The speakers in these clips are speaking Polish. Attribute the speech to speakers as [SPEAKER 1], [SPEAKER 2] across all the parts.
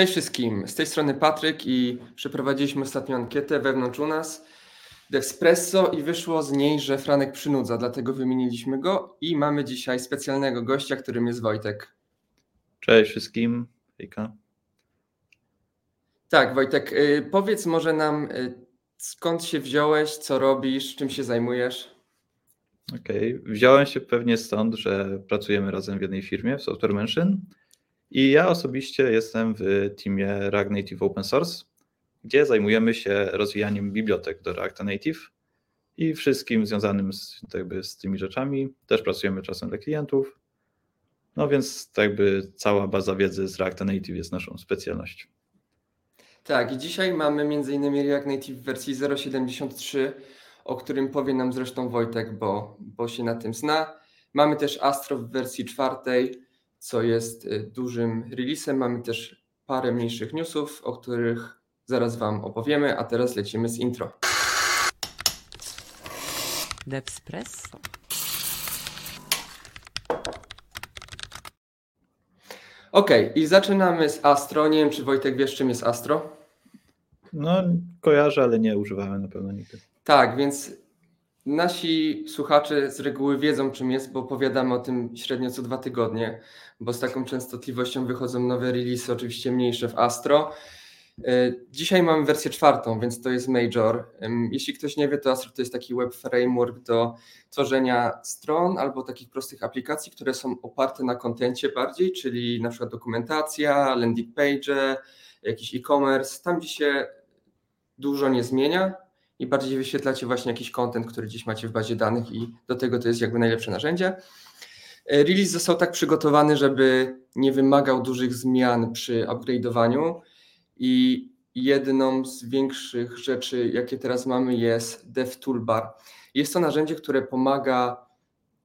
[SPEAKER 1] Cześć wszystkim, z tej strony Patryk i przeprowadziliśmy ostatnią ankietę wewnątrz u nas Devspresso i wyszło z niej, że Franek przynudza, dlatego wymieniliśmy go i mamy dzisiaj specjalnego gościa, którym jest Wojtek.
[SPEAKER 2] Cześć wszystkim, hejka.
[SPEAKER 1] Tak, Wojtek, y, powiedz może nam y, skąd się wziąłeś, co robisz, czym się zajmujesz?
[SPEAKER 2] Okej, okay. wziąłem się pewnie stąd, że pracujemy razem w jednej firmie, w Software Mansion i ja osobiście jestem w teamie React Native Open Source, gdzie zajmujemy się rozwijaniem bibliotek do React Native i wszystkim związanym z, jakby z tymi rzeczami. Też pracujemy czasem dla klientów. No więc jakby cała baza wiedzy z React Native jest naszą specjalnością.
[SPEAKER 1] Tak, i dzisiaj mamy m.in. React Native w wersji 0.73, o którym powie nam zresztą Wojtek, bo, bo się na tym zna. Mamy też Astro w wersji czwartej, co jest y, dużym releasem. Mamy też parę mniejszych newsów, o których zaraz Wam opowiemy, a teraz lecimy z intro. Devspresso. Ok, i zaczynamy z Astro. Nie wiem, czy Wojtek wiesz, czym jest Astro?
[SPEAKER 2] No, kojarzę, ale nie używałem na pewno nigdy.
[SPEAKER 1] Tak, więc Nasi słuchacze z reguły wiedzą, czym jest, bo opowiadamy o tym średnio co dwa tygodnie, bo z taką częstotliwością wychodzą nowe release, oczywiście mniejsze w Astro. E, dzisiaj mamy wersję czwartą, więc to jest Major. Jeśli ktoś nie wie, to Astro to jest taki web framework do tworzenia stron albo takich prostych aplikacji, które są oparte na kontencie bardziej, czyli na przykład dokumentacja, landing page, jakiś e-commerce, tam gdzie się dużo nie zmienia, i bardziej wyświetlacie właśnie jakiś content, który gdzieś macie w bazie danych i do tego to jest jakby najlepsze narzędzie. E, release został tak przygotowany, żeby nie wymagał dużych zmian przy upgrade'owaniu i jedną z większych rzeczy, jakie teraz mamy jest DevToolbar. Jest to narzędzie, które pomaga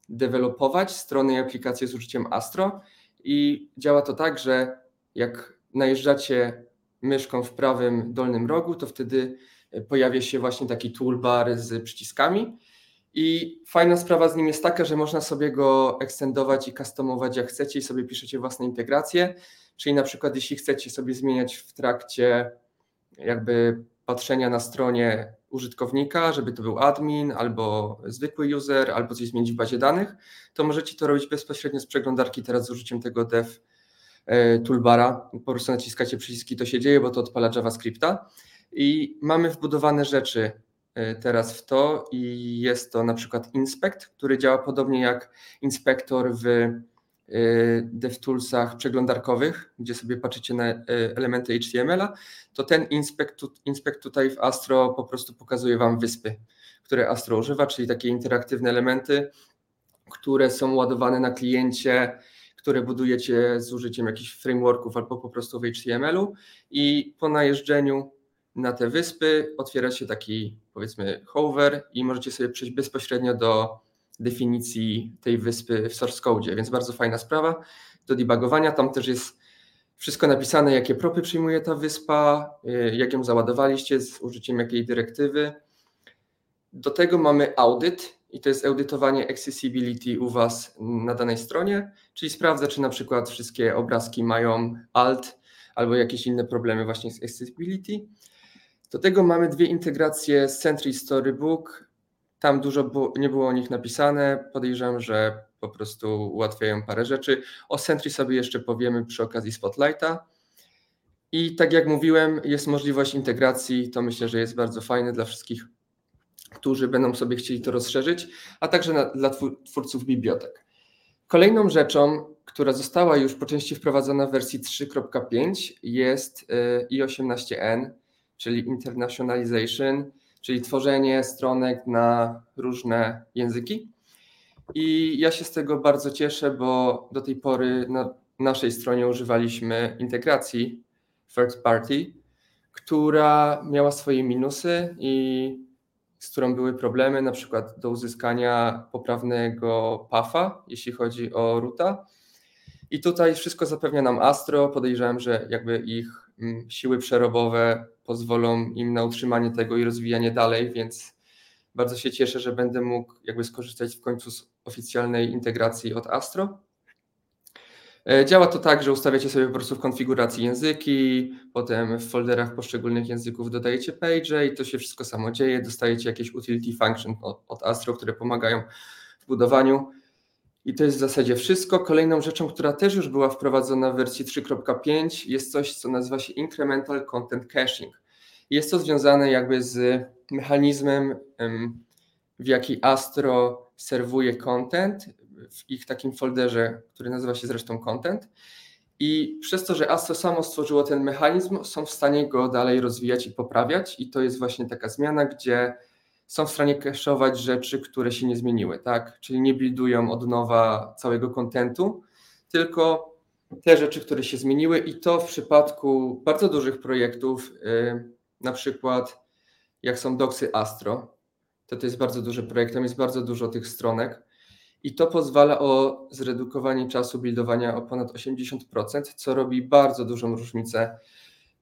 [SPEAKER 1] dewelopować strony i aplikacje z użyciem Astro i działa to tak, że jak najeżdżacie myszką w prawym dolnym rogu, to wtedy pojawia się właśnie taki toolbar z przyciskami. I fajna sprawa z nim jest taka, że można sobie go ekstendować i customować jak chcecie i sobie piszecie własne integracje. Czyli na przykład jeśli chcecie sobie zmieniać w trakcie jakby patrzenia na stronie użytkownika, żeby to był admin albo zwykły user, albo coś zmienić w bazie danych, to możecie to robić bezpośrednio z przeglądarki teraz z użyciem tego dev e, toolbara. Po prostu naciskacie przyciski, to się dzieje, bo to odpala JavaScripta. I mamy wbudowane rzeczy e, teraz w to i jest to na przykład Inspect, który działa podobnie jak inspektor w e, DevToolsach przeglądarkowych, gdzie sobie patrzycie na e, elementy HTML-a, to ten inspect, inspect tutaj w Astro po prostu pokazuje Wam wyspy, które Astro używa, czyli takie interaktywne elementy, które są ładowane na kliencie, które budujecie z użyciem jakichś frameworków albo po prostu w HTML-u i po najeżdżeniu na te wyspy otwiera się taki powiedzmy hover i możecie sobie przejść bezpośrednio do definicji tej wyspy w source code, więc bardzo fajna sprawa do debugowania. Tam też jest wszystko napisane, jakie propy przyjmuje ta wyspa, y, jak ją załadowaliście z użyciem jakiej dyrektywy. Do tego mamy audyt i to jest audytowanie accessibility u Was na danej stronie, czyli sprawdza, czy na przykład wszystkie obrazki mają alt albo jakieś inne problemy właśnie z accessibility. Do tego mamy dwie integracje z Sentry Storybook. Tam dużo nie było o nich napisane. Podejrzewam, że po prostu ułatwiają parę rzeczy. O Sentry sobie jeszcze powiemy przy okazji Spotlighta. I tak jak mówiłem, jest możliwość integracji. To myślę, że jest bardzo fajne dla wszystkich, którzy będą sobie chcieli to rozszerzyć, a także na, dla twórców bibliotek. Kolejną rzeczą, która została już po części wprowadzona w wersji 3.5 jest y, i18n czyli internationalization, czyli tworzenie stronek na różne języki. I ja się z tego bardzo cieszę, bo do tej pory na naszej stronie używaliśmy integracji third party, która miała swoje minusy i z którą były problemy, na przykład do uzyskania poprawnego PAFA, jeśli chodzi o ruta. I tutaj wszystko zapewnia nam Astro. Podejrzewam, że jakby ich Mm, siły przerobowe pozwolą im na utrzymanie tego i rozwijanie dalej, więc bardzo się cieszę, że będę mógł jakby skorzystać w końcu z oficjalnej integracji od Astro. E, działa to tak, że ustawiacie sobie po prostu w konfiguracji języki, potem w folderach poszczególnych języków dodajecie page i to się wszystko samo dzieje. Dostajecie jakieś utility function od, od Astro, które pomagają w budowaniu. I to jest w zasadzie wszystko. Kolejną rzeczą, która też już była wprowadzona w wersji 3.5 jest coś, co nazywa się Incremental Content Caching. Jest to związane jakby z mechanizmem, w jaki Astro serwuje content w ich takim folderze, który nazywa się zresztą content. I przez to, że Astro samo stworzyło ten mechanizm, są w stanie go dalej rozwijać i poprawiać. I to jest właśnie taka zmiana, gdzie są w stanie cache'ować rzeczy, które się nie zmieniły, tak? Czyli nie buildują od nowa całego kontentu, tylko te rzeczy, które się zmieniły i to w przypadku bardzo dużych projektów, yy, na przykład jak są doksy Astro, to to jest bardzo duży projekt, tam jest bardzo dużo tych stronek i to pozwala o zredukowanie czasu buildowania o ponad 80%, co robi bardzo dużą różnicę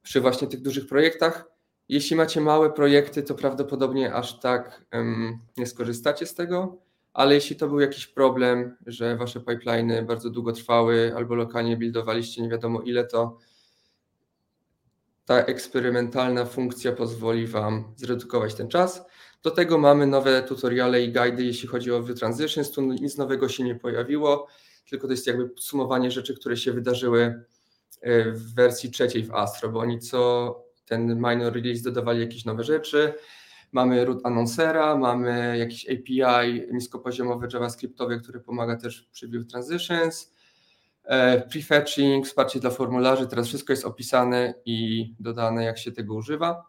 [SPEAKER 1] przy właśnie tych dużych projektach. Jeśli macie małe projekty, to prawdopodobnie aż tak um, nie skorzystacie z tego, ale jeśli to był jakiś problem, że wasze pipeliny bardzo długo trwały albo lokalnie buildowaliście nie wiadomo ile, to ta eksperymentalna funkcja pozwoli Wam zredukować ten czas. Do tego mamy nowe tutoriale i guidy, jeśli chodzi o transitions. Tu nic nowego się nie pojawiło, tylko to jest jakby podsumowanie rzeczy, które się wydarzyły e, w wersji trzeciej w Astro, bo oni co ten minor release dodawali jakieś nowe rzeczy. Mamy root announcera, mamy jakiś API niskopoziomowy JavaScriptowy, który pomaga też przy view transitions. E, prefetching, wsparcie dla formularzy, teraz wszystko jest opisane i dodane, jak się tego używa.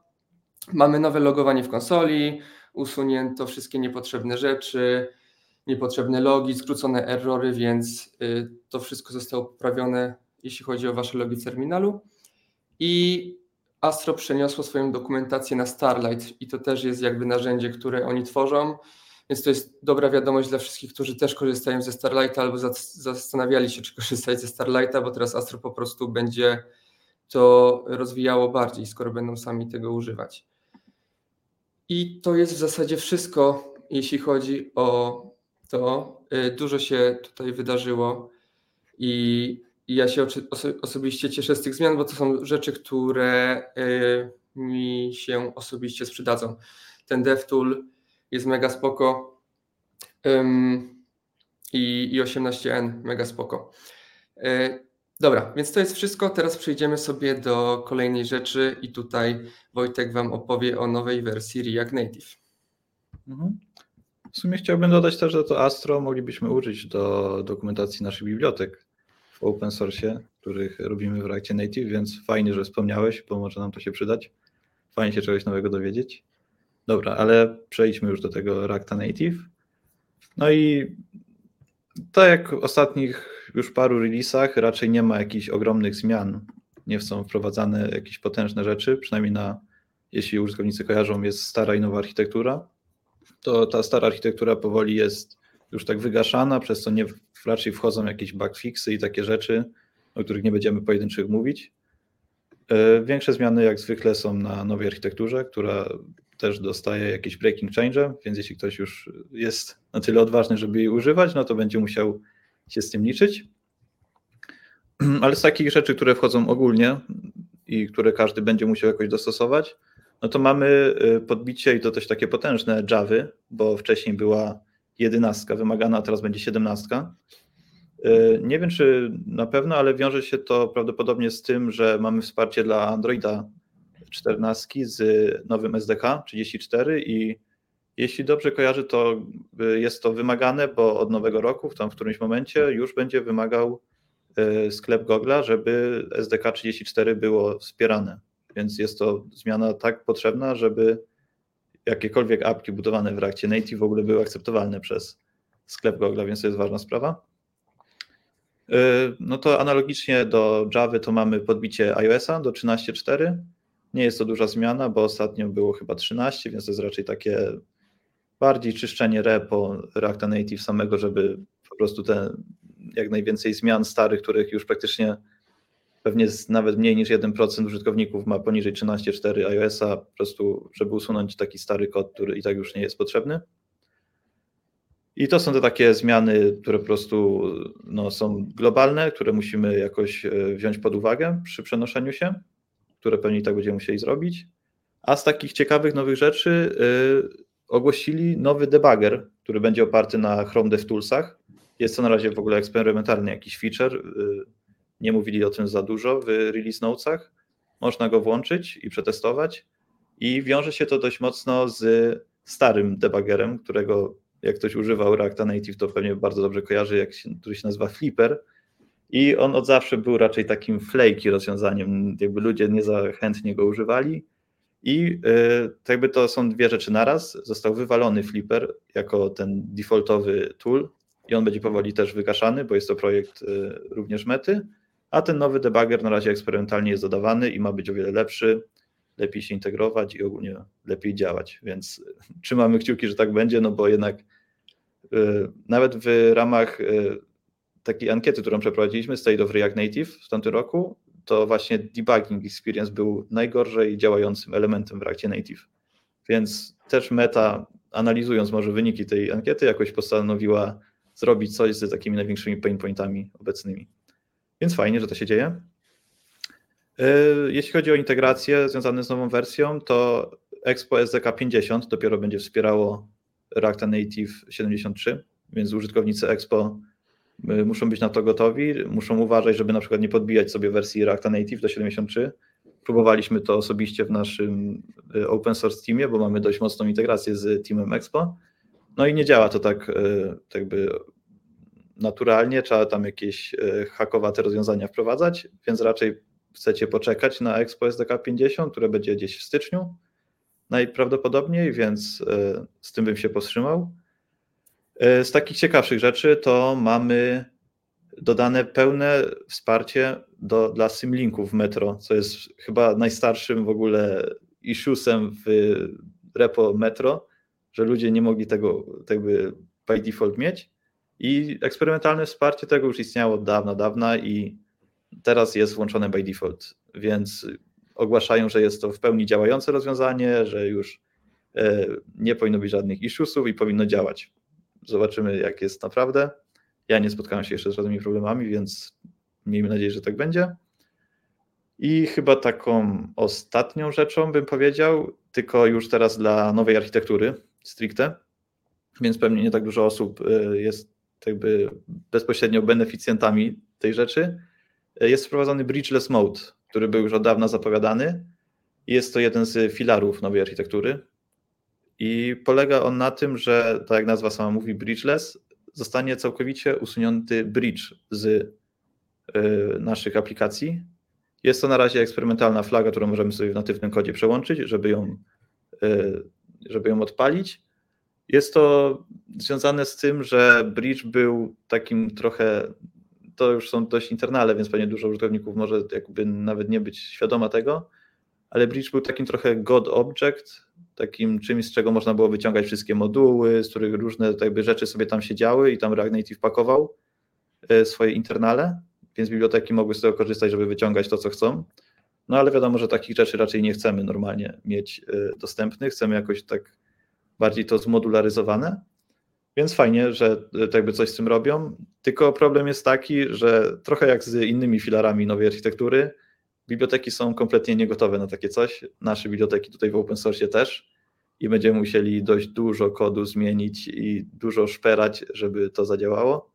[SPEAKER 1] Mamy nowe logowanie w konsoli, usunięto wszystkie niepotrzebne rzeczy, niepotrzebne logi, skrócone errory, więc y, to wszystko zostało poprawione, jeśli chodzi o Wasze logi terminalu. I Astro przeniosło swoją dokumentację na Starlight i to też jest jakby narzędzie, które oni tworzą. Więc to jest dobra wiadomość dla wszystkich, którzy też korzystają ze Starlighta albo zastanawiali się, czy korzystać ze Starlighta, bo teraz Astro po prostu będzie to rozwijało bardziej, skoro będą sami tego używać. I to jest w zasadzie wszystko, jeśli chodzi o to. Y, dużo się tutaj wydarzyło i, ja się osobiście cieszę z tych zmian, bo to są rzeczy, które y, mi się osobiście sprzedadzą. Ten DevTool jest mega spoko i, i 18N mega spoko. Y, Dobra, więc to jest wszystko. Teraz przejdziemy sobie do kolejnej rzeczy i tutaj Wojtek Wam opowie o nowej wersji React Native.
[SPEAKER 2] Mhm. W sumie chciałbym dodać też, że to Astro moglibyśmy użyć do dokumentacji naszych bibliotek w open source, których robimy w Reactie Native, więc fajnie, że wspomniałeś, bo może nam to się przydać. Fajnie się czegoś nowego dowiedzieć. Dobra, ale przejdźmy już do tego Reacta Native. No i tak jak w ostatnich już paru releasach raczej nie ma jakichś ogromnych zmian. Nie są wprowadzane jakieś potężne rzeczy, przynajmniej na, jeśli użytkownicy kojarzą, jest stara i nowa architektura, to ta stara architektura powoli jest już tak wygaszana, przez co nie raczej wchodzą jakieś bugfixy i takie rzeczy, o których nie będziemy pojedynczych mówić. E, większe zmiany jak zwykle są na nowej architekturze, która też dostaje jakieś breaking change, więc jeśli ktoś już jest na tyle odważny, żeby jej używać, no to będzie musiał się z tym liczyć. Ale z takich rzeczy, które wchodzą ogólnie i które każdy będzie musiał jakoś dostosować, no to mamy y, podbicie i to też takie potężne Javy, bo wcześniej była jedenastka wymagana, a teraz będzie siedemnastka. Y, nie wiem, czy na pewno, ale wiąże się to prawdopodobnie z tym, że mamy wsparcie dla Androida 14 z nowym SDK 34 i jeśli dobrze kojarzę, to y, jest to wymagane, bo od nowego roku, w tam w którymś momencie już będzie wymagał y, sklep Google'a, żeby SDK 34 było wspierane. Więc jest to zmiana tak potrzebna, żeby jakiekolwiek apki budowane w Reactie Native w ogóle były akceptowalne przez sklep Google'a, więc to jest ważna sprawa. Y, no to analogicznie do Java to mamy podbicie iOS-a do 13.4. Nie jest to duża zmiana, bo ostatnio było chyba 13, więc to jest raczej takie bardziej czyszczenie repo Reacta Native samego, żeby po prostu te jak najwięcej zmian starych, których już praktycznie pewnie nawet mniej niż 1% użytkowników ma poniżej 13.4 iOS-a, po prostu żeby usunąć taki stary kod, który i tak już nie jest potrzebny. I to są te takie zmiany, które po prostu no, są globalne, które musimy jakoś wziąć pod uwagę przy przenoszeniu się, które pewnie i tak będziemy musieli zrobić. A z takich ciekawych nowych rzeczy yy, ogłosili nowy debugger, który będzie oparty na Chrome DevToolsach. Jest to na razie w ogóle eksperymentalny jakiś feature. Yy, nie mówili o tym za dużo w release notesach. Można go włączyć i przetestować. I wiąże się to dość mocno z starym debuggerem, którego jak ktoś używał Reacta Native, to pewnie bardzo dobrze kojarzy, jak się, który się nazywa Flipper. I on od zawsze był raczej takim flaky rozwiązaniem, jakby ludzie nie za chętnie go używali. I to jakby to są dwie rzeczy naraz. Został wywalony Flipper jako ten defaultowy tool i on będzie powoli też wygaszany, bo jest to projekt y, również mety, a ten nowy debugger na razie eksperymentalnie jest dodawany i ma być o wiele lepszy, lepiej się integrować i ogólnie lepiej działać, więc trzymamy kciuki, że tak będzie, no bo jednak y, nawet w ramach y, takiej ankiety, którą przeprowadziliśmy, State of React Native w tamtym roku, to właśnie debugging experience był najgorzej działającym elementem w Reactie Native. Więc też Meta, analizując może wyniki tej ankiety, jakoś postanowiła zrobić coś z takimi największymi pain pointami obecnymi. Więc fajnie, że to się dzieje. E, jeśli chodzi o integrację związane z nową wersją, to Expo SDK 50 dopiero będzie wspierało Reacta Native 73, więc użytkownicy Expo Y, muszą być na to gotowi, muszą uważać, żeby na przykład nie podbijać sobie wersji Reacta Native do 73. Próbowaliśmy to osobiście w naszym y, open source teamie, bo mamy dość mocną integrację z teamem Expo. No i nie działa to tak, tak jakby naturalnie, trzeba tam jakieś hakowate rozwiązania wprowadzać, więc raczej chcecie poczekać na Expo SDK 50, które będzie gdzieś w styczniu najprawdopodobniej, więc z tym bym się powstrzymał. E, z takich ciekawszych rzeczy to mamy dodane pełne wsparcie do, dla symlinków w Metro, co jest chyba najstarszym w ogóle issuesem w repo Metro, że ludzie nie mogli tego jakby by default mieć. I eksperymentalne wsparcie tego już istniało od dawna, dawna i teraz jest włączone by default, więc ogłaszają, że jest to w pełni działające rozwiązanie, że już e, nie powinno być żadnych issuesów i powinno działać. Zobaczymy, jak jest naprawdę. Ja nie spotkałem się jeszcze z żadnymi problemami, więc miejmy nadzieję, że tak będzie. I chyba taką ostatnią rzeczą bym powiedział, tylko już teraz dla nowej architektury stricte, więc pewnie nie tak dużo osób y, jest jakby bezpośrednio beneficjentami tej rzeczy. Jest wprowadzony bridgeless mode, który był już od dawna zapowiadany. Jest to jeden z filarów nowej architektury. I polega on na tym, że, tak jak nazwa sama mówi, bridgeless, zostanie całkowicie usunięty bridge z y, naszych aplikacji. Jest to na razie eksperymentalna flaga, którą możemy sobie w natywnym kodzie przełączyć, żeby ją, y, żeby ją odpalić. Jest to związane z tym, że bridge był takim trochę, to już są dość internale, więc pewnie dużo użytkowników może jakby nawet nie być świadoma tego, ale bridge był takim trochę God object, takim czymś, z czego można było wyciągać wszystkie moduły, z których różne jakby rzeczy sobie tam się działy i tam React Native pakował e, swoje internale, więc biblioteki mogły z tego korzystać, żeby wyciągać to, co chcą. No ale wiadomo, że takich rzeczy raczej nie chcemy normalnie mieć e, dostępnych, chcemy jakoś tak bardziej to zmodularyzowane. Więc fajnie, że e, tak jakby coś z tym robią. Tylko problem jest taki, że trochę jak z innymi filarami nowej architektury, biblioteki są kompletnie niegotowe na takie coś. Nasze biblioteki tutaj w open source też i będziemy musieli dość dużo kodu zmienić i dużo szperać, żeby to zadziałało.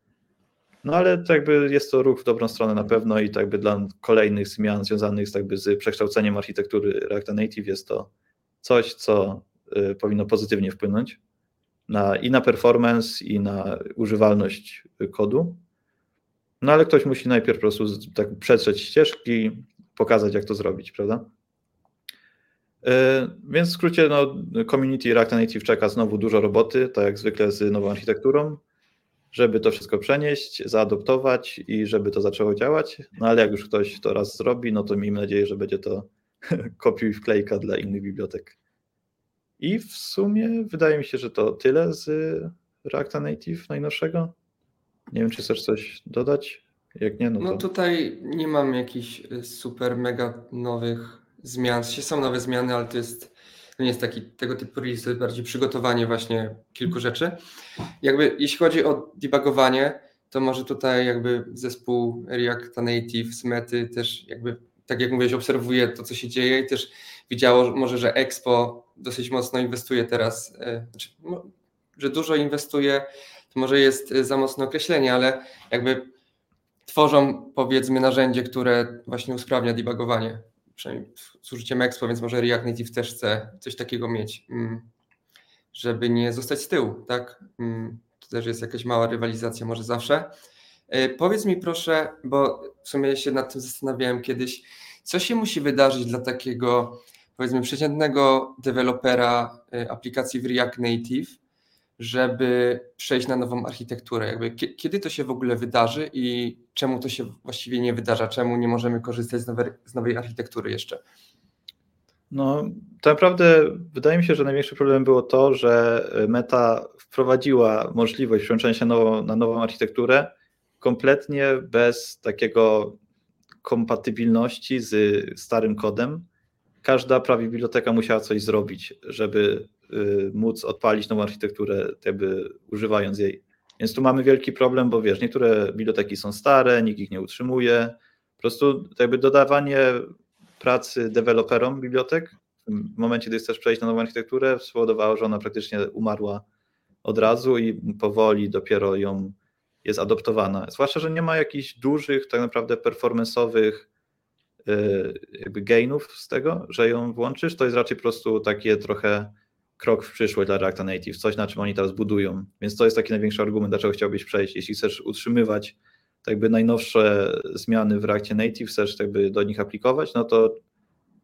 [SPEAKER 2] No ale to jakby jest to ruch w dobrą stronę na pewno i tak jakby dla kolejnych zmian związanych z, jakby z przekształceniem architektury React Native jest to coś, co powinno pozytywnie wpłynąć na, i na performance, i na używalność kodu. No ale ktoś musi najpierw po prostu tak przetrzeć ścieżki, pokazać, jak to zrobić, prawda? E, więc w skrócie, no, community React Native czeka znowu dużo roboty, tak jak zwykle z nową architekturą, żeby to wszystko przenieść, zaadoptować i żeby to zaczęło działać. No ale jak już ktoś to raz zrobi, no to miejmy nadzieję, że będzie to kopiuj wklejka dla innych bibliotek. I w sumie wydaje mi się, że to tyle z Reacta Native najnowszego. Nie wiem, czy chcesz coś dodać? Jak nie, no,
[SPEAKER 1] no to... No tutaj nie mam jakichś y, super mega nowych zmian. Są nowe zmiany, ale to jest To nie jest taki tego typu release, to jest bardziej przygotowanie właśnie kilku rzeczy. Jakby jeśli chodzi o debugowanie, to może tutaj jakby zespół React Native z Mety też jakby, tak jak mówiłeś, obserwuje to, co się dzieje i też widziało może, że Expo dosyć mocno inwestuje teraz, e, znaczy, że dużo inwestuje, to może jest za mocne określenie, ale jakby tworzą powiedzmy narzędzie, które właśnie usprawnia debugowanie, przynajmniej z użyciem Expo, więc może React Native też chce coś takiego mieć, mm, żeby nie zostać z tyłu, tak? Mm, to też jest jakaś mała rywalizacja może zawsze. E, powiedz mi proszę, bo w sumie się nad tym zastanawiałem kiedyś, co się musi wydarzyć dla takiego powiedzmy przeciętnego dewelopera e, aplikacji w React Native, żeby przejść na nową architekturę? Jakby, kiedy to się w ogóle wydarzy i czemu to się właściwie nie wydarza? Czemu nie możemy korzystać z nowej, z nowej architektury jeszcze?
[SPEAKER 2] No, tak naprawdę wydaje mi się, że największy problem było to, że Meta wprowadziła możliwość przełączenia się na nową architekturę kompletnie bez takiego kompatybilności z starym kodem. Każda prawie biblioteka musiała coś zrobić, żeby Y, móc odpalić nową architekturę, jakby używając jej. Więc tu mamy wielki problem, bo wiesz, niektóre biblioteki są stare, nikt ich nie utrzymuje. Po prostu jakby dodawanie pracy deweloperom bibliotek w momencie, gdy chcesz przejść na nową architekturę, spowodowało, że ona praktycznie umarła od razu i powoli dopiero ją jest adoptowana. Zwłaszcza, że nie ma jakichś dużych, tak naprawdę performance'owych jakby gainów z tego, że ją włączysz. To jest raczej po prostu takie trochę krok w przyszłość dla Reacta Native, coś na czym oni teraz budują. Więc to jest taki największy argument, dlaczego chciałbyś przejść. Jeśli chcesz utrzymywać tak jakby najnowsze zmiany w Reactie Native, chcesz tak jakby do nich aplikować, no to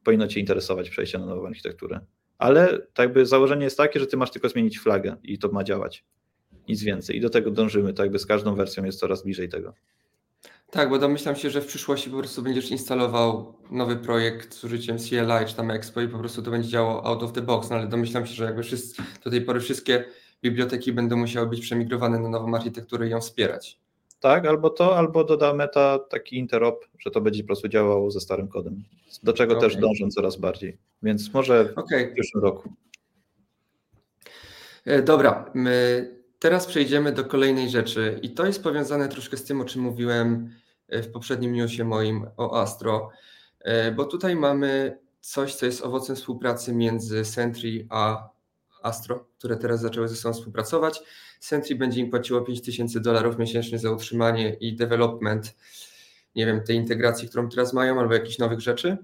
[SPEAKER 2] powinno Cię interesować przejście na nową architekturę. Ale tak jakby założenie jest takie, że Ty masz tylko zmienić flagę i to ma działać. Nic więcej. I do tego dążymy. Tak jakby z każdą wersją jest coraz bliżej tego.
[SPEAKER 1] Tak, bo domyślam się, że w przyszłości po prostu będziesz instalował nowy projekt z użyciem CLI czy tam Expo i po prostu to będzie działało out of the box, no ale domyślam się, że jakby wszyscy, do tej pory wszystkie biblioteki będą musiały być przemigrowane na nową architekturę i ją wspierać.
[SPEAKER 2] Tak, albo to, albo doda Meta taki interop, że to będzie po prostu działało ze starym kodem, do czego okay. też dążą coraz bardziej. Więc może okay. w przyszłym roku.
[SPEAKER 1] E, dobra, my teraz przejdziemy do kolejnej rzeczy i to jest powiązane troszkę z tym, o czym mówiłem E, w poprzednim newsie moim o Astro, e, bo tutaj mamy coś, co jest owocem współpracy między Sentry a Astro, które teraz zaczęły ze sobą współpracować. Sentry będzie im płaciło 5000 dolarów miesięcznie za utrzymanie i development, nie wiem, tej integracji, którą teraz mają, albo jakichś nowych rzeczy.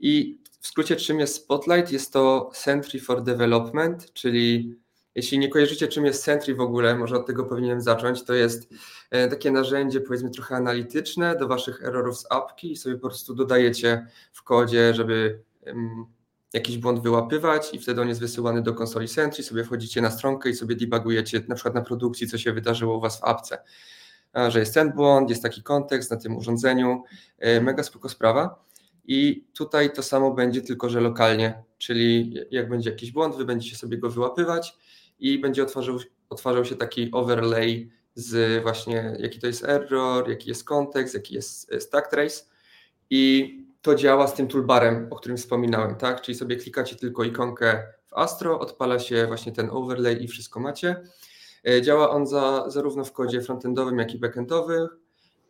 [SPEAKER 1] I w skrócie, czym jest Spotlight? Jest to Sentry for Development, czyli jeśli nie kojarzycie, czym jest Sentry w ogóle, może od tego powinienem zacząć, to jest e, takie narzędzie, powiedzmy, trochę analityczne do waszych errorów z apki i sobie po prostu dodajecie w kodzie, żeby jakiś błąd wyłapywać i wtedy on jest wysyłany do konsoli Sentry, sobie wchodzicie na stronkę i sobie debugujecie na przykład na produkcji, co się wydarzyło u was w apce. Że jest ten błąd, jest taki kontekst na tym urządzeniu, e, mega spoko sprawa. I tutaj to samo będzie, tylko że lokalnie, czyli jak będzie jakiś błąd, wy będziecie sobie go wyłapywać i będzie otworzył, otwarzał się taki overlay z właśnie jaki to jest error, jaki jest kontekst, jaki jest e, stack trace i to działa z tym toolbarem, o którym wspominałem, tak? Czyli sobie klikacie tylko ikonkę w Astro, odpala się właśnie ten overlay i wszystko macie. E, działa on za, zarówno w kodzie frontendowym, jak i backendowym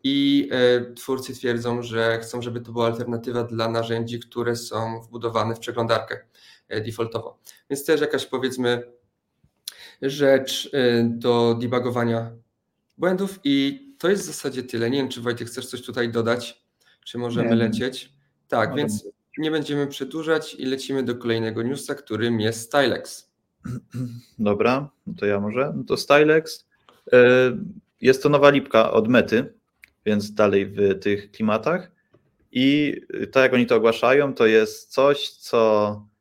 [SPEAKER 1] i e, twórcy twierdzą, że chcą, żeby to była alternatywa dla narzędzi, które są wbudowane w przeglądarkę defaultowo. Więc też jakaś powiedzmy rzecz y, do debugowania błędów i to jest w zasadzie tyle. Nie wiem, czy Wojtek chcesz coś tutaj dodać, czy możemy nie. lecieć. Tak, więc nie będziemy przedłużać i lecimy do kolejnego newsa, którym jest Stylex.
[SPEAKER 2] Dobra, no to ja może. No to Stylex y, jest to nowa lipka od Mety, więc dalej w tych klimatach. I tak jak oni to ogłaszają, to jest coś, co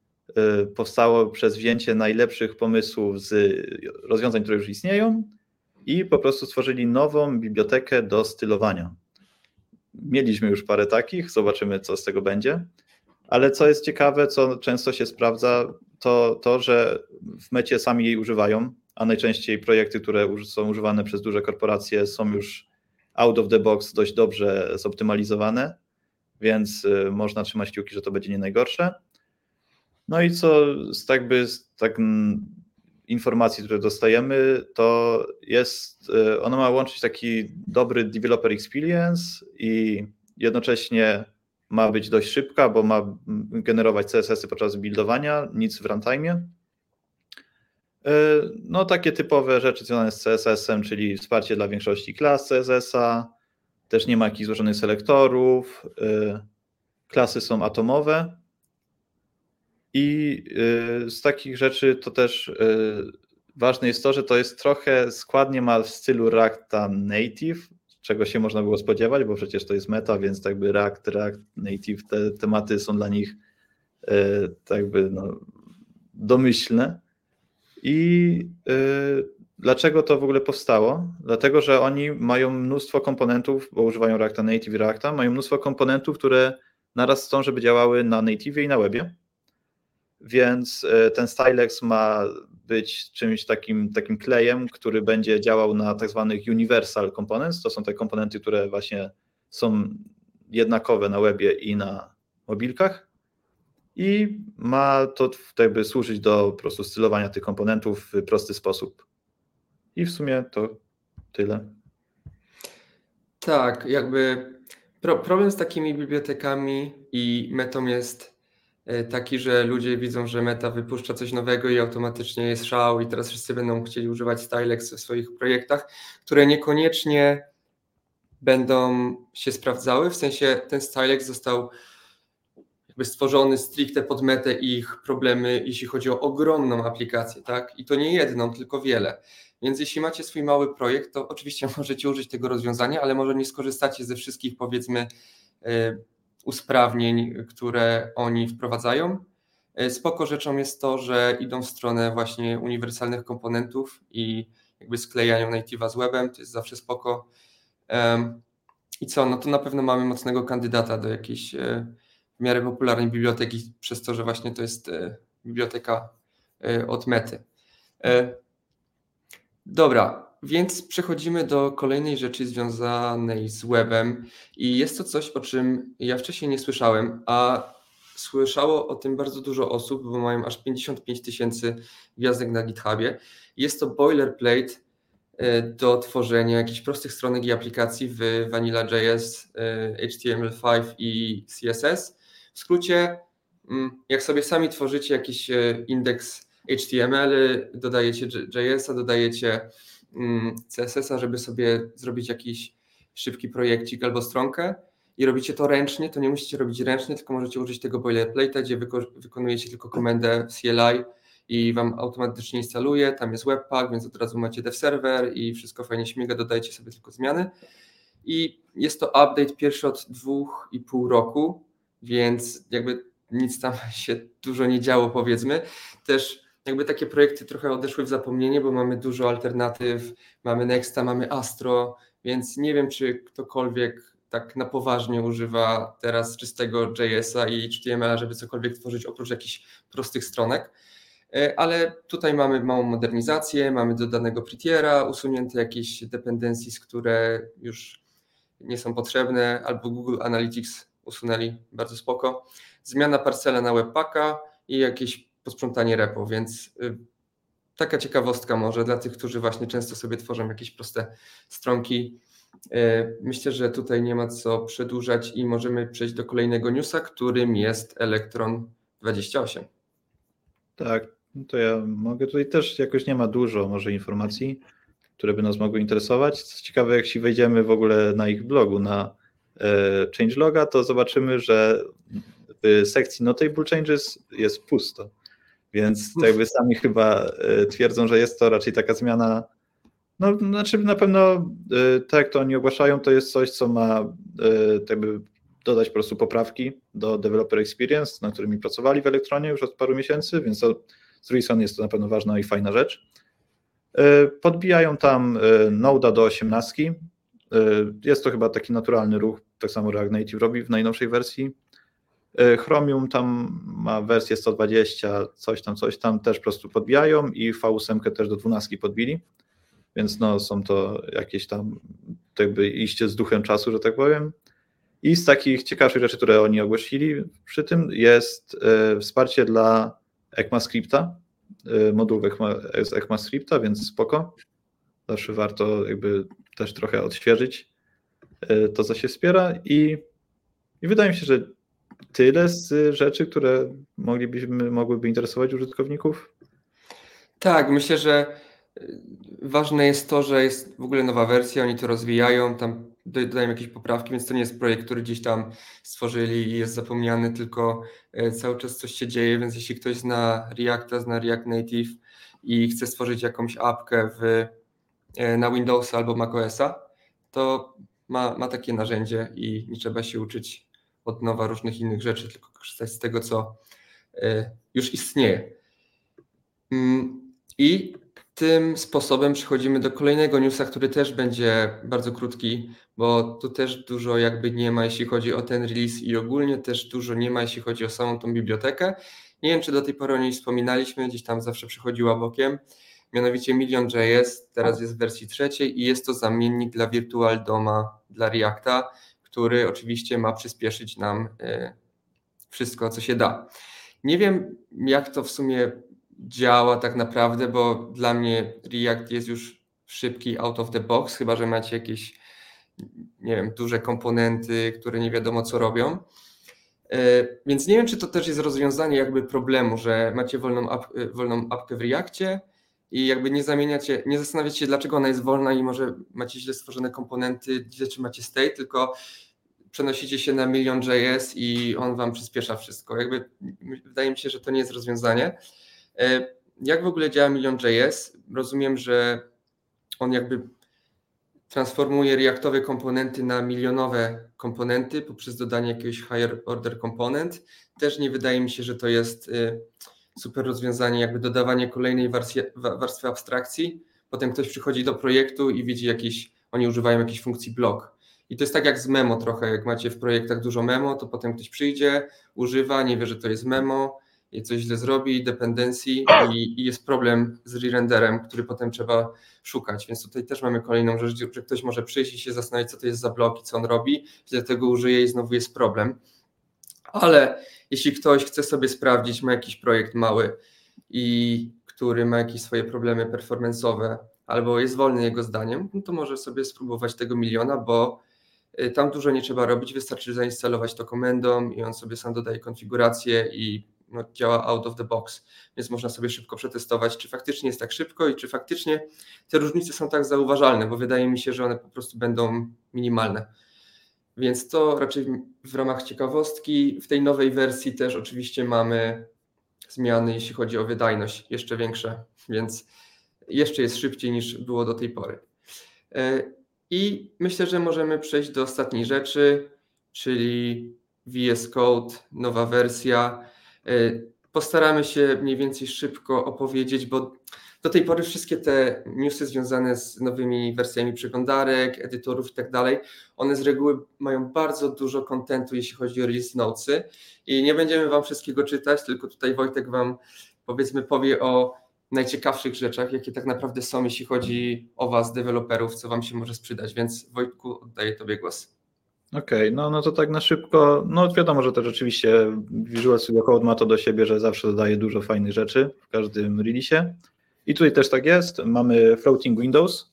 [SPEAKER 2] powstało przez wzięcie najlepszych pomysłów z rozwiązań, które już istnieją i po prostu stworzyli nową bibliotekę do stylowania. Mieliśmy już parę takich, zobaczymy, co z tego będzie. Ale co jest ciekawe, co często się sprawdza, to to, że w mecie sami jej używają, a najczęściej projekty, które są używane przez duże korporacje, są już out of the box dość dobrze zoptymalizowane, więc y, można trzymać kciuki, że to będzie nie najgorsze. No i co z jakby z tak informacji, które dostajemy, to jest, e, ona ma łączyć taki dobry developer experience i jednocześnie ma być dość szybka, bo ma generować CSS-y podczas buildowania, nic w runtime. E, no takie typowe rzeczy związane z CSS-em, czyli wsparcie dla większości klas CSS-a, też nie ma jakichś złożonych selektorów, e, klasy są atomowe, i y, z takich rzeczy to też y, ważne jest to, że to jest trochę składnie ma w stylu Reacta Native, czego się można było spodziewać, bo przecież to jest meta, więc tak by React, React Native, te tematy są dla nich y, tak by no, domyślne. I dlaczego to w ogóle powstało? Dlatego, że oni mają mnóstwo komponentów, bo używają Reacta Native i Reacta, mają mnóstwo komponentów, które naraz chcą, żeby działały na native i na webie więc e, ten Stylex ma być czymś takim, takim klejem, który będzie działał na tak zwanych universal components. To są te komponenty, które właśnie są jednakowe na webie i na mobilkach. I ma to jakby służyć do po prostu stylowania tych komponentów w prosty sposób. I w sumie to tyle.
[SPEAKER 1] Tak, jakby pro, problem z takimi bibliotekami i metą jest taki, że ludzie widzą, że Meta wypuszcza coś nowego i automatycznie jest szał i teraz wszyscy będą chcieli używać Stylex w swoich projektach, które niekoniecznie będą się sprawdzały, w sensie ten Stylex został jakby stworzony stricte pod metę ich problemy, jeśli chodzi o ogromną aplikację, tak? I to nie jedną, tylko wiele. Więc jeśli macie swój mały projekt, to oczywiście możecie użyć tego rozwiązania, ale może nie skorzystacie ze wszystkich powiedzmy e, usprawnień, które oni wprowadzają. E, spoko rzeczą jest to, że idą w stronę właśnie uniwersalnych komponentów i jakby sklejają native'a z webem, to jest zawsze spoko. I co, no to na pewno mamy mocnego kandydata do jakiejś e, w miarę popularnej biblioteki, przez to, że właśnie to jest e, biblioteka od mety. Dobra, więc przechodzimy do kolejnej rzeczy związanej z webem i jest to coś, o czym ja wcześniej nie słyszałem, a słyszało o tym bardzo dużo osób, bo mają aż 55 tysięcy gwiazdek na GitHubie. Jest to boilerplate e, do tworzenia jakichś prostych stronek i aplikacji w Vanilla.js, e, HTML5 i CSS. W skrócie, mm, jak sobie sami tworzycie jakiś e, indeks HTML, dodajecie JS-a, dodajecie CSS-a, żeby sobie zrobić jakiś szybki projekcik albo stronkę i robicie to ręcznie, to nie musicie robić ręcznie, tylko możecie użyć tego boilerplate'a, gdzie wyko wykonujecie tylko komendę CLI i Wam automatycznie instaluje, tam jest webpack, więc od razu macie dev server i wszystko fajnie śmiga, dodajcie sobie tylko zmiany. I jest to update pierwszy od dwóch i pół roku, więc jakby nic tam się dużo nie działo powiedzmy. Też jakby takie projekty trochę odeszły w zapomnienie, bo mamy dużo alternatyw, mamy Nexta, mamy Astro, więc nie wiem, czy ktokolwiek tak na poważnie używa teraz czystego JS-a i HTML, żeby cokolwiek tworzyć oprócz jakichś prostych stronek. E, ale tutaj mamy małą modernizację, mamy dodanego Prettiera, usunięte jakieś dependencies, które już nie są potrzebne, albo Google Analytics usunęli, bardzo spoko. Zmiana parcela na Webpacka i jakieś posprzątanie repo, więc y, taka ciekawostka może dla tych, którzy właśnie często sobie tworzą jakieś proste stronki. Y, myślę, że tutaj nie ma co przedłużać i możemy przejść do kolejnego newsa, którym jest Elektron 28.
[SPEAKER 2] Tak, to ja mogę. Tutaj też jakoś nie ma dużo może informacji, które by nas mogły interesować. Co ciekawe, jak się wejdziemy w ogóle na ich blogu, na e, changeloga, to zobaczymy, że w sekcji Notable Changes jest pusto. Więc jakby sami chyba e, twierdzą, że jest to raczej taka zmiana. No, znaczy na pewno tak jak to oni ogłaszają, to jest coś, co ma e, jakby dodać po prostu poprawki do developer experience, na którymi pracowali w Elektronie już od paru miesięcy, więc to, z drugiej strony jest to na pewno ważna i fajna rzecz. Podbijają tam Node'a do 18. Jest to chyba taki naturalny ruch, tak samo React Native robi w najnowszej wersji Chromium tam ma wersję 120, coś tam, coś tam, też po prostu podbijają i V8 też do 12 podbili, więc no są to jakieś tam jakby iście z duchem czasu, że tak powiem. I z takich ciekawszych rzeczy, które oni ogłosili przy tym jest e, wsparcie dla ECMAScripta, moduł z ECMAScripta, więc spoko. Zawsze warto jakby też trochę odświeżyć to, co się wspiera i, i wydaje mi się, że tyle z rzeczy, które moglibyśmy, mogłyby interesować użytkowników.
[SPEAKER 1] Tak, myślę, że ważne jest to, że jest w ogóle nowa wersja, oni to rozwijają, tam dodają jakieś poprawki, więc to nie jest projekt, który gdzieś tam stworzyli i jest zapomniany, tylko e, cały czas coś się dzieje, więc jeśli ktoś zna Reacta, zna React Native i chce stworzyć jakąś apkę w, e, na Windowsa albo macOSa, to ma, ma takie narzędzie i nie trzeba się uczyć od nowa różnych innych rzeczy, tylko korzystać z tego, co e, już istnieje. Mm, I tym sposobem przechodzimy do kolejnego newsa, który też będzie bardzo krótki, bo tu też dużo jakby nie ma, jeśli chodzi o ten release i ogólnie też dużo nie ma, jeśli chodzi o samą tą bibliotekę. Nie wiem, czy do tej pory o niej wspominaliśmy, gdzieś tam zawsze przychodziła bokiem. Mianowicie Million.js teraz jest w wersji trzeciej i jest to zamiennik dla Virtual Doma dla Reacta, który oczywiście ma przyspieszyć nam y, wszystko, co się da. Nie wiem, jak to w sumie działa tak naprawdę, bo dla mnie React jest już szybki out of the box, chyba że macie jakieś, nie wiem, duże komponenty, które nie wiadomo co robią. E, więc nie wiem, czy to też jest rozwiązanie jakby problemu, że macie wolną, e, wolną apkę w Reakcie i jakby nie zamieniacie, nie zastanawiacie się, dlaczego ona jest wolna i może macie źle stworzone komponenty, źle trzymacie state, tylko przenosicie się na milion.js i on wam przyspiesza wszystko. Jakby wydaje mi się, że to nie jest rozwiązanie. E, jak w ogóle działa Million.js? Rozumiem, że on jakby transformuje reaktowe komponenty na milionowe komponenty poprzez dodanie jakiegoś higher order component. Też nie wydaje mi się, że to jest e, super rozwiązanie, jakby dodawanie kolejnej warstwy, warstwy abstrakcji. Potem ktoś przychodzi do projektu i widzi jakiś, oni używają jakiejś funkcji blok. I to jest tak jak z memo trochę, jak macie w projektach dużo memo, to potem ktoś przyjdzie, używa, nie wie, że to jest memo, i coś źle zrobi, dependencji i, i, jest problem z re-renderem, który potem trzeba szukać. Więc tutaj też mamy kolejną rzecz, że ktoś może przyjść i się zastanowić, co to jest za blok i co on robi, źle tego użyje i znowu jest problem. Ale jeśli ktoś chce sobie sprawdzić, ma jakiś projekt mały i który ma jakieś swoje problemy performance'owe albo jest wolny jego zdaniem, no to może sobie spróbować tego miliona, bo y, tam dużo nie trzeba robić, wystarczy zainstalować to komendą i on sobie sam dodaje konfigurację i no, działa out of the box, więc można sobie szybko przetestować, czy faktycznie jest tak szybko i czy faktycznie te różnice są tak zauważalne, bo wydaje mi się, że one po prostu będą minimalne. Więc to raczej w ramach ciekawostki. W tej nowej wersji też oczywiście mamy zmiany, jeśli chodzi o wydajność, jeszcze większe, więc jeszcze jest szybciej niż było do tej pory. E, I myślę, że możemy przejść do ostatniej rzeczy, czyli VS Code, nowa wersja. E, postaramy się mniej więcej szybko opowiedzieć, bo do tej pory wszystkie te newsy związane z nowymi wersjami przeglądarek, edytorów i tak dalej, one z reguły mają bardzo dużo kontentu, jeśli chodzi o release notesy i nie będziemy Wam wszystkiego czytać, tylko tutaj Wojtek Wam powiedzmy powie o najciekawszych rzeczach, jakie tak naprawdę są, jeśli chodzi o Was, deweloperów, co Wam się może sprzedać, więc Wojtku oddaję Tobie głos.
[SPEAKER 2] Okej, okay, no, no to tak na szybko, no wiadomo, że to rzeczywiście Visual Studio Code ma to do siebie, że zawsze dodaje dużo fajnych rzeczy w każdym release. I tutaj też tak jest, mamy Floating Windows,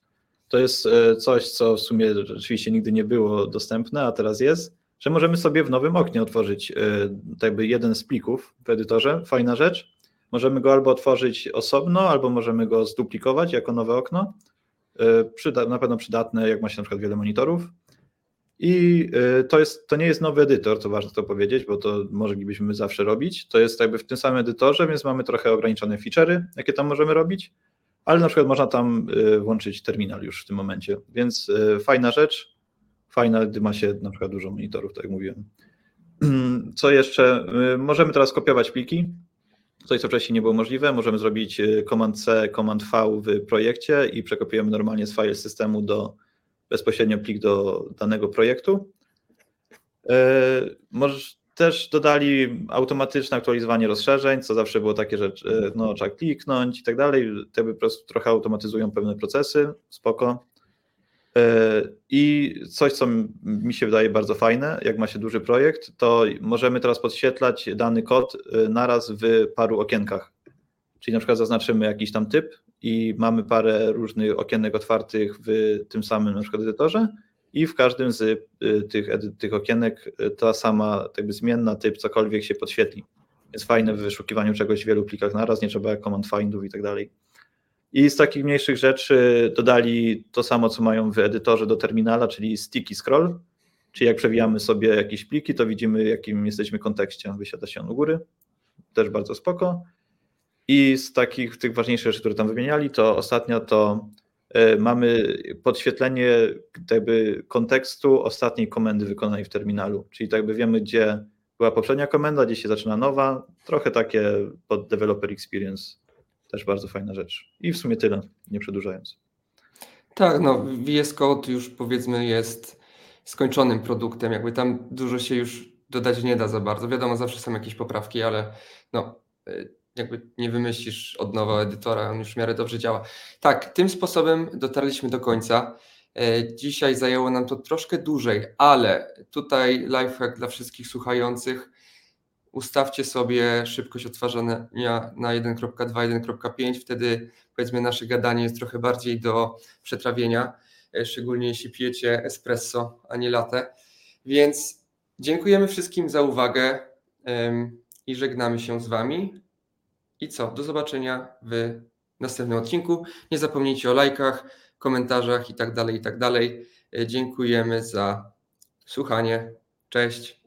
[SPEAKER 2] to jest e, coś, co w sumie rzeczywiście nigdy nie było dostępne, a teraz jest, że możemy sobie w nowym oknie otworzyć e, tak jakby jeden z plików w edytorze, fajna rzecz. Możemy go albo otworzyć osobno, albo możemy go zduplikować jako nowe okno. E, przyda, na pewno przydatne, jak ma się na przykład wiele monitorów. I y, to, jest, to nie jest nowy edytor, to ważne to powiedzieć, bo to moglibyśmy zawsze robić. To jest jakby w tym samym edytorze, więc mamy trochę ograniczone feature'y, jakie tam możemy robić, ale na przykład można tam y, włączyć terminal już w tym momencie. Więc y, fajna rzecz, fajna, gdy ma się na przykład dużo monitorów, tak jak mówiłem. Co jeszcze? Możemy teraz kopiować pliki. Coś, co wcześniej nie było możliwe. Możemy zrobić Command C, Command V w projekcie i przekopiujemy normalnie z file systemu do bezpośrednio plik do danego projektu. E, też dodali automatyczne aktualizowanie rozszerzeń, co zawsze było takie, że no, trzeba kliknąć i tak dalej. Te po prostu trochę automatyzują pewne procesy, spoko. I coś, co mi się wydaje bardzo fajne, jak ma się duży projekt, to możemy teraz podświetlać dany kod naraz w paru okienkach. Czyli na przykład zaznaczymy jakiś tam typ i mamy parę różnych okienek otwartych w tym samym na przykład edytorze i w każdym z y, tych, tych okienek y, ta sama jakby zmienna typ cokolwiek się podświetli. Jest fajne w wyszukiwaniu czegoś w wielu plikach naraz, nie trzeba command findów i tak dalej. I z takich mniejszych rzeczy dodali to samo, co mają w edytorze do terminala, czyli sticky scroll, czyli jak przewijamy sobie jakieś pliki, to widzimy, w jakim jesteśmy kontekście. Wysiada się on u góry, też bardzo spoko. I z takich tych ważniejszych rzeczy, które tam wymieniali, to ostatnio to e, mamy podświetlenie jakby kontekstu ostatniej komendy wykonanej w terminalu, czyli tak jakby wiemy, gdzie była poprzednia komenda, gdzie się zaczyna nowa, trochę takie pod developer experience, też bardzo fajna rzecz. I w sumie tyle, nie przedłużając.
[SPEAKER 1] Tak, no VS Code już powiedzmy jest skończonym produktem, jakby tam dużo się już dodać nie da za bardzo. Wiadomo, zawsze są jakieś poprawki, ale no e, jakby nie wymyślisz od nowa edytora, on już w miarę dobrze działa. Tak, tym sposobem dotarliśmy do końca. E, dzisiaj zajęło nam to troszkę dłużej, ale tutaj lifehack dla wszystkich słuchających. Ustawcie sobie szybkość odtwarzania na 1.2, 1.5, wtedy powiedzmy nasze gadanie jest trochę bardziej do przetrawienia, e, szczególnie jeśli pijecie espresso, a nie latte. Więc dziękujemy wszystkim za uwagę i żegnamy się z Wami. I co? Do zobaczenia w następnym odcinku. Nie zapomnijcie o lajkach, komentarzach i tak dalej, i tak. E, dziękujemy za słuchanie. Cześć.